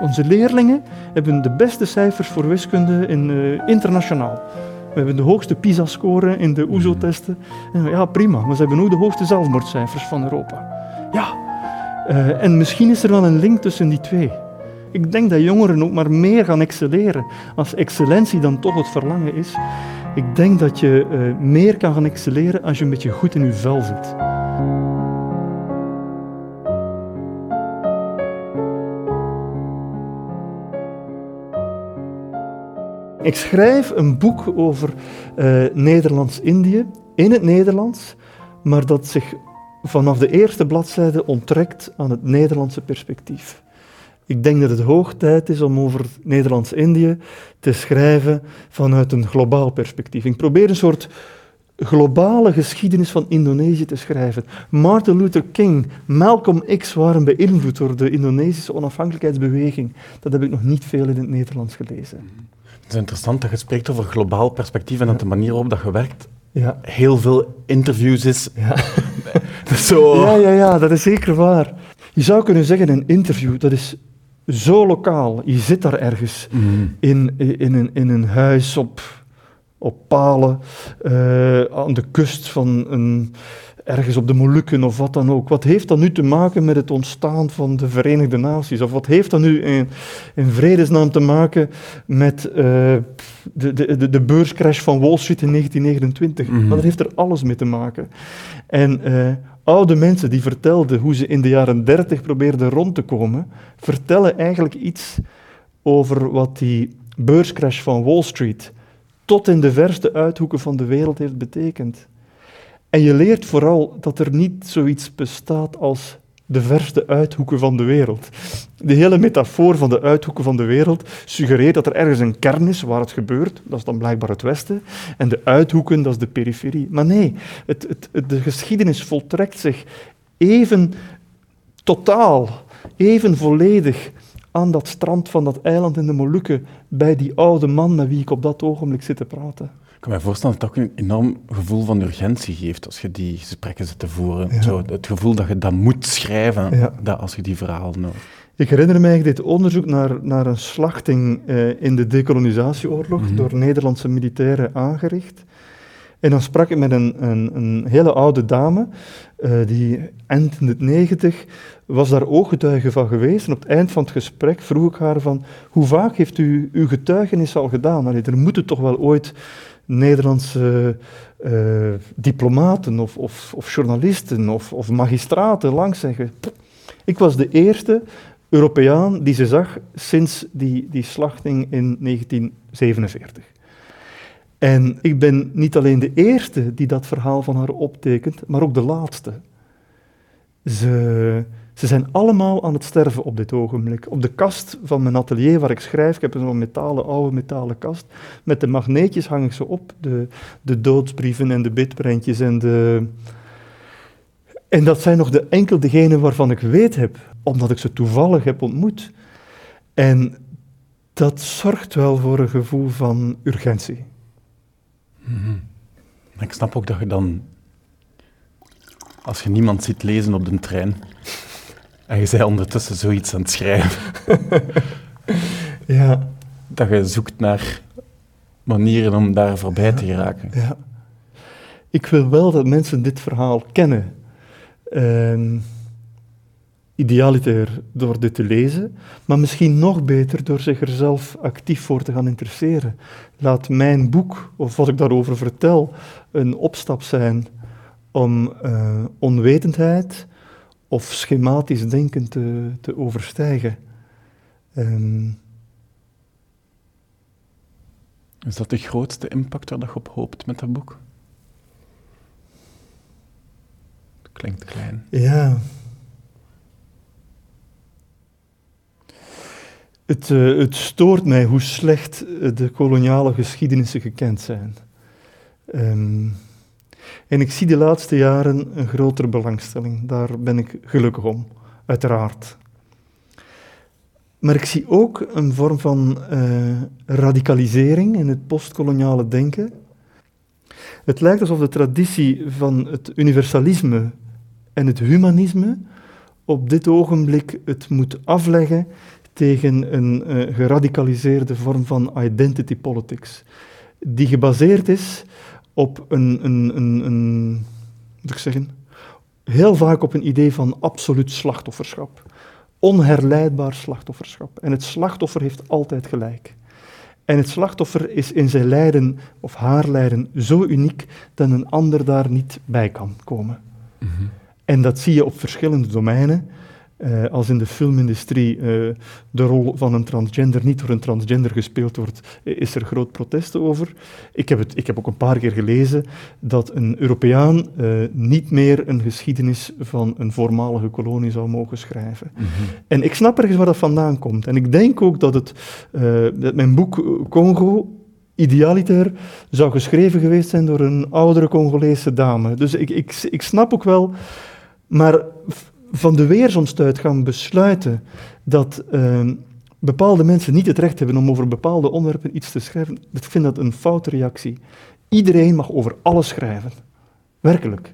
Onze leerlingen hebben de beste cijfers voor wiskunde uh, internationaal. We hebben de hoogste PISA-score in de OESO-testen. Ja, prima, maar ze hebben ook de hoogste zelfmoordcijfers van Europa. Ja, uh, en misschien is er wel een link tussen die twee. Ik denk dat jongeren ook maar meer gaan excelleren. Als excellentie dan toch het verlangen is. Ik denk dat je uh, meer kan gaan excelleren als je een beetje goed in je vel zit. Ik schrijf een boek over uh, Nederlands-Indië, in het Nederlands, maar dat zich vanaf de eerste bladzijde onttrekt aan het Nederlandse perspectief. Ik denk dat het hoog tijd is om over Nederlands-Indië te schrijven vanuit een globaal perspectief. Ik probeer een soort globale geschiedenis van Indonesië te schrijven. Martin Luther King, Malcolm X waren beïnvloed door de Indonesische onafhankelijkheidsbeweging. Dat heb ik nog niet veel in het Nederlands gelezen. Het is interessant dat je spreekt over globaal perspectief en dat de manier waarop dat je werkt ja. heel veel interviews is. Ja. Zo. Ja, ja, ja, dat is zeker waar. Je zou kunnen zeggen, een interview, dat is zo lokaal. Je zit daar ergens mm. in, in, een, in een huis op, op palen, uh, aan de kust van een ergens op de Molukken of wat dan ook. Wat heeft dat nu te maken met het ontstaan van de Verenigde Naties? Of wat heeft dat nu in, in vredesnaam te maken met uh, de, de, de beurscrash van Wall Street in 1929? Mm Maar dat heeft er alles mee te maken. En uh, oude mensen die vertelden hoe ze in de jaren 30 probeerden rond te komen, vertellen eigenlijk iets over wat die beurscrash van Wall Street tot in de verste uithoeken van de wereld heeft betekend. En je leert vooral dat er niet zoiets bestaat als de verste uithoeken van de wereld. De hele metafoor van de uithoeken van de wereld suggereert dat er ergens een kern is waar het gebeurt, dat is dan blijkbaar het Westen, en de uithoeken, dat is de periferie. Maar nee, het, het, de geschiedenis voltrekt zich even totaal, even volledig aan dat strand van dat eiland in de Molukken, bij die oude man met wie ik op dat ogenblik zit te praten. Ik kan me voorstellen dat het ook een enorm gevoel van urgentie geeft als je die gesprekken zit te voeren. Zo, het gevoel dat je dat moet schrijven dat als je die verhalen hoort. Ik herinner mij dit onderzoek naar, naar een slachting eh, in de decolonisatieoorlog mhm. door Nederlandse militairen aangericht. En dan sprak ik met een, een, een hele oude dame, uh, die eind in het negentig was daar ooggetuige van geweest. En op het eind van het gesprek vroeg ik haar van, hoe vaak heeft u uw getuigenis al gedaan? Allee, er moeten toch wel ooit Nederlandse uh, diplomaten of, of, of, journalisten of, of magistraten langs zeggen. Ik was de eerste Europeaan die ze zag sinds die, die slachting in 1947. En ik ben niet alleen de eerste die dat verhaal van haar optekent, maar ook de laatste. Ze, ze zijn allemaal aan het sterven op dit ogenblik. Op de kast van mijn atelier waar ik schrijf, ik heb zo'n metalen, oude metalen kast, met de magneetjes hang ik ze op, de, de doodsbrieven en de bidprentjes en de... En dat zijn nog de enkel degenen waarvan ik weet heb, omdat ik ze toevallig heb ontmoet. En dat zorgt wel voor een gevoel van urgentie. Mm Ik snap ook dat je dan, als je niemand ziet lezen op de trein, en je zei ondertussen zoiets aan het schrijven. ja. Dat je zoekt naar manieren om daar voorbij te geraken. Ja. Ik wil wel dat mensen dit verhaal kennen. Uh, idealiter door dit te lezen, maar misschien nog beter door zich er zelf actief voor te gaan interesseren. Laat mijn boek, of wat ik daarover vertel, een opstap zijn om uh, onwetendheid, of schematisch denken te, te overstijgen. Um, is dat de grootste impact waar je op hoopt met dat boek? Klinkt klein. Ja. Het, uh, het stoort mij hoe slecht de koloniale geschiedenissen gekend zijn. Um, en ik zie de laatste jaren een grotere belangstelling. Daar ben ik gelukkig om, uiteraard. Maar ik zie ook een vorm van uh, radicalisering in het postkoloniale denken. Het lijkt alsof de traditie van het universalisme en het humanisme op dit ogenblik het moet afleggen tegen een uh, geradicaliseerde vorm van identity politics, die gebaseerd is op een, een, een, een moet ik zeggen, heel vaak op een idee van absoluut slachtofferschap. Onherleidbaar slachtofferschap. En het slachtoffer heeft altijd gelijk. En het slachtoffer is in zijn lijden of haar lijden zo uniek dat een ander daar niet bij kan komen. Mhm. En dat zie je op verschillende domeinen. Uh, als in de filmindustrie uh, de rol van een transgender niet door een transgender gespeeld wordt, is er groot protest over. Ik heb, het, ik heb ook een paar keer gelezen dat een Europeaan uh, niet meer een geschiedenis van een voormalige kolonie zou mogen schrijven. Mm -hmm. En ik snap ergens waar dat vandaan komt. En ik denk ook dat, het, dat mijn boek Congo idealiter zou geschreven geweest zijn door een oudere Congolese dame. Dus ik, ik, ik snap ook wel, maar van de weersomstuit gaan besluiten dat uh, bepaalde mensen niet het recht hebben om over bepaalde onderwerpen iets te schrijven, ik vind dat een foute reactie. Iedereen mag over alles schrijven. Werkelijk.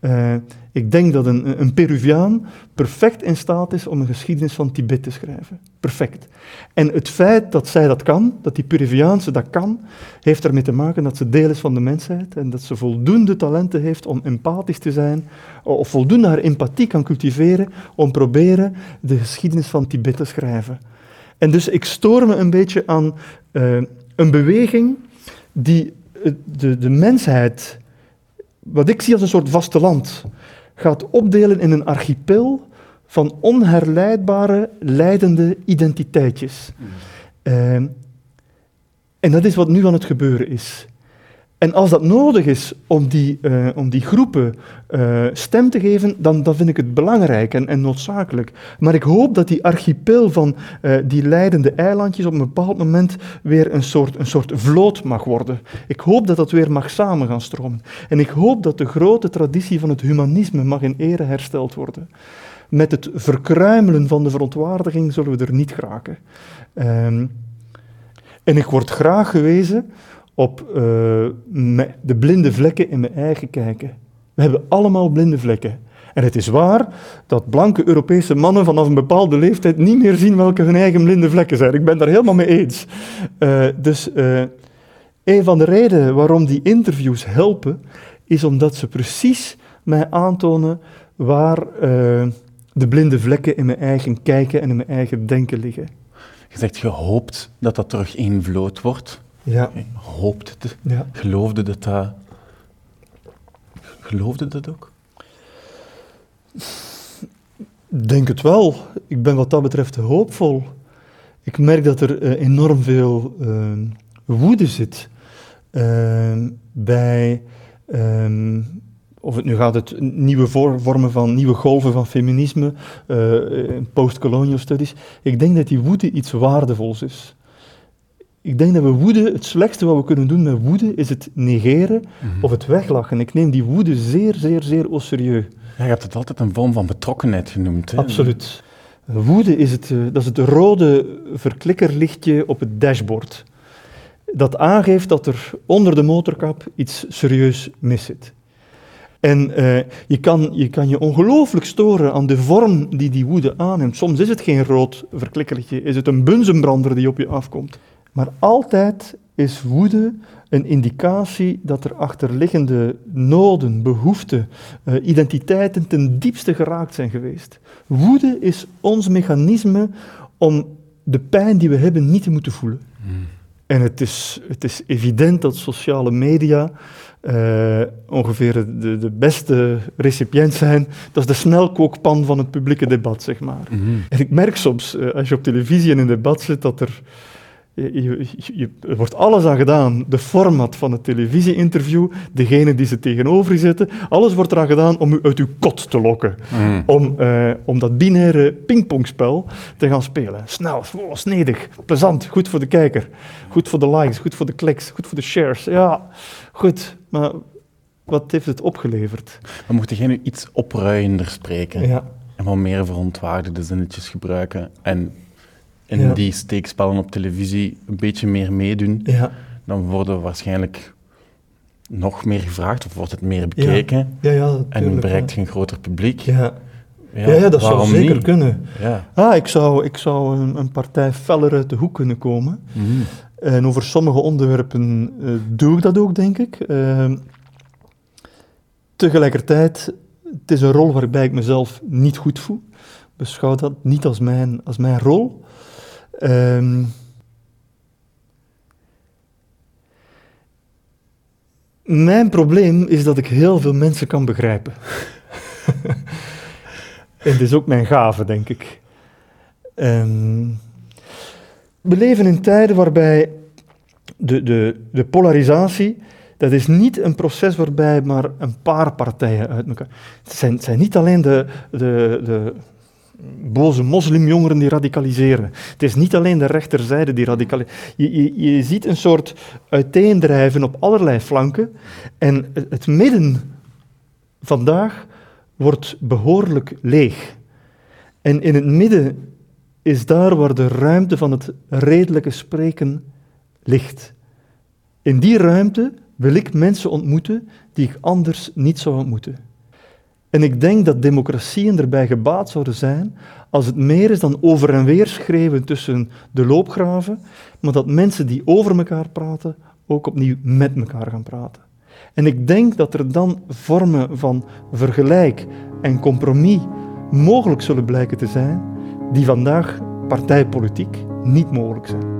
Uh, ik denk dat een, een Peruviaan perfect in staat is om een geschiedenis van Tibet te schrijven. Perfect. En het feit dat zij dat kan, dat die Peruviaanse dat kan, heeft ermee te maken dat ze deel is van de mensheid en dat ze voldoende talenten heeft om empathisch te zijn, of voldoende haar empathie kan cultiveren om proberen de geschiedenis van Tibet te schrijven. En dus ik stoor me een beetje aan uh, een beweging die de, de mensheid wat ik zie als een soort vasteland, gaat opdelen in een archipel van onherleidbare, leidende identiteitjes. Mm. Uh, en dat is wat nu aan het gebeuren is. En als dat nodig is om die, uh, om die groepen uh, stem te geven, dan, dan vind ik het belangrijk en, en noodzakelijk. Maar ik hoop dat die archipel van uh, die leidende eilandjes op een bepaald moment weer een soort, een soort vloot mag worden. Ik hoop dat dat weer mag samen gaan stromen. En ik hoop dat de grote traditie van het humanisme mag in ere hersteld worden. Met het verkruimelen van de verontwaardiging zullen we er niet geraken. Um, en ik word graag gewezen op uh, de blinde vlekken in mijn eigen kijken. We hebben allemaal blinde vlekken. En het is waar dat blanke Europese mannen vanaf een bepaalde leeftijd niet meer zien welke hun eigen blinde vlekken zijn. Ik ben daar helemaal mee eens. Uh, dus uh, een van de redenen waarom die interviews helpen, is omdat ze precies mij aantonen waar de blinde vlekken in mijn eigen kijken en in mijn eigen denken liggen. Je zegt, je hoopt dat dat terug één vloot wordt. Ja. hoopte het. Ja. Geloofde dat dat... Geloofde dat ook? Denk het wel. Ik ben wat dat betreft hoopvol. Ik merk dat er uh, enorm veel uh, woede zit uh, bij, ehm, of het nu gaat het nieuwe vormen van, nieuwe golven van feminisme, post-colonial studies. Ik denk dat die woede iets waardevols is. Ik denk dat we woede, het slechtste wat we kunnen doen met woede, is het negeren mhm. of het weglachen. Ik neem die woede zeer, zeer, zeer au serieus. Ja, je hebt het altijd een vorm van betrokkenheid genoemd. Hè? Absoluut. Woede is het, eh, dat is het rode verklikkerlichtje op het dashboard. Dat aangeeft dat er onder de motorkap iets serieus mis zit. En uh, je, kan, je kan je ongelooflijk storen aan de vorm die die woede aanneemt. Soms is het geen rood verklikkerlichtje, is het een bunzenbrander die op je afkomt. Maar altijd is woede een indicatie dat er achterliggende noden, behoeften, uh, identiteiten ten diepste geraakt zijn geweest. Woede is ons mechanisme om de pijn die we hebben niet te moeten voelen. Hmm. En het is, het is evident dat sociale media uh, ongeveer de, de beste recipiënt zijn. Dat is de snelkookpan van het publieke debat, zeg maar. Hmm. En ik merk soms, uh, als je op televisie in een debat zit, dat er je, er wordt alles aan gedaan. De format van het televisie-interview, degene die ze tegenover zetten, alles wordt eraan gedaan om u uit uw kot te lokken. Mm. Om, uh, om dat binaire pingpongspel te gaan spelen. Snel, snedig, plezant, goed voor de kijker. Goed voor de likes, goed voor de kliks, goed voor de shares. Ja, goed. Maar wat heeft het opgeleverd? We moeten nu iets opruiender spreken. Ja. En wat meer verontwaardigde zinnetjes gebruiken. En in die steekspellen op televisie een beetje meer meedoen, ja. dan worden we waarschijnlijk nog meer gevraagd of wordt het meer bekeken ja. Ja, en bereikt je een groter publiek. Ja. Ja, ja dat zou zeker niet? kunnen. Ja. Ah, ik zou, ik zou een, een partij feller uit de hoek kunnen komen. Mhm. En over sommige onderwerpen eh, doe ik dat ook, denk ik. Ehm, tegelijkertijd, het is een rol waarbij ik mezelf niet goed voel. Beschouw dat niet als mijn, als mijn rol. Ehm, mijn probleem is dat ik heel veel mensen kan begrijpen. en het is ook mijn gave, denk ik. Ehm, we leven in tijden waarbij de, de, de polarisatie, dat is niet een proces waarbij maar een paar partijen uit elkaar... Het zijn, het zijn niet alleen de, de, de boze moslimjongeren die radicaliseren. Het is niet alleen de rechterzijde die radicaliseren. Je, je, je ziet een soort uiteendrijven op allerlei flanken. En het midden vandaag wordt behoorlijk leeg. En in het midden is daar waar de ruimte van het redelijke spreken ligt. In die ruimte wil ik mensen ontmoeten die ik anders niet zou ontmoeten. En ik denk dat democratieën erbij gebaat zouden zijn als het meer is dan over en weer schreeuwen tussen de loopgraven, maar dat mensen die over elkaar praten ook opnieuw met elkaar gaan praten. En ik denk dat er dan vormen van vergelijk en compromis mogelijk zullen blijken te zijn die vandaag partijpolitiek niet mogelijk zijn.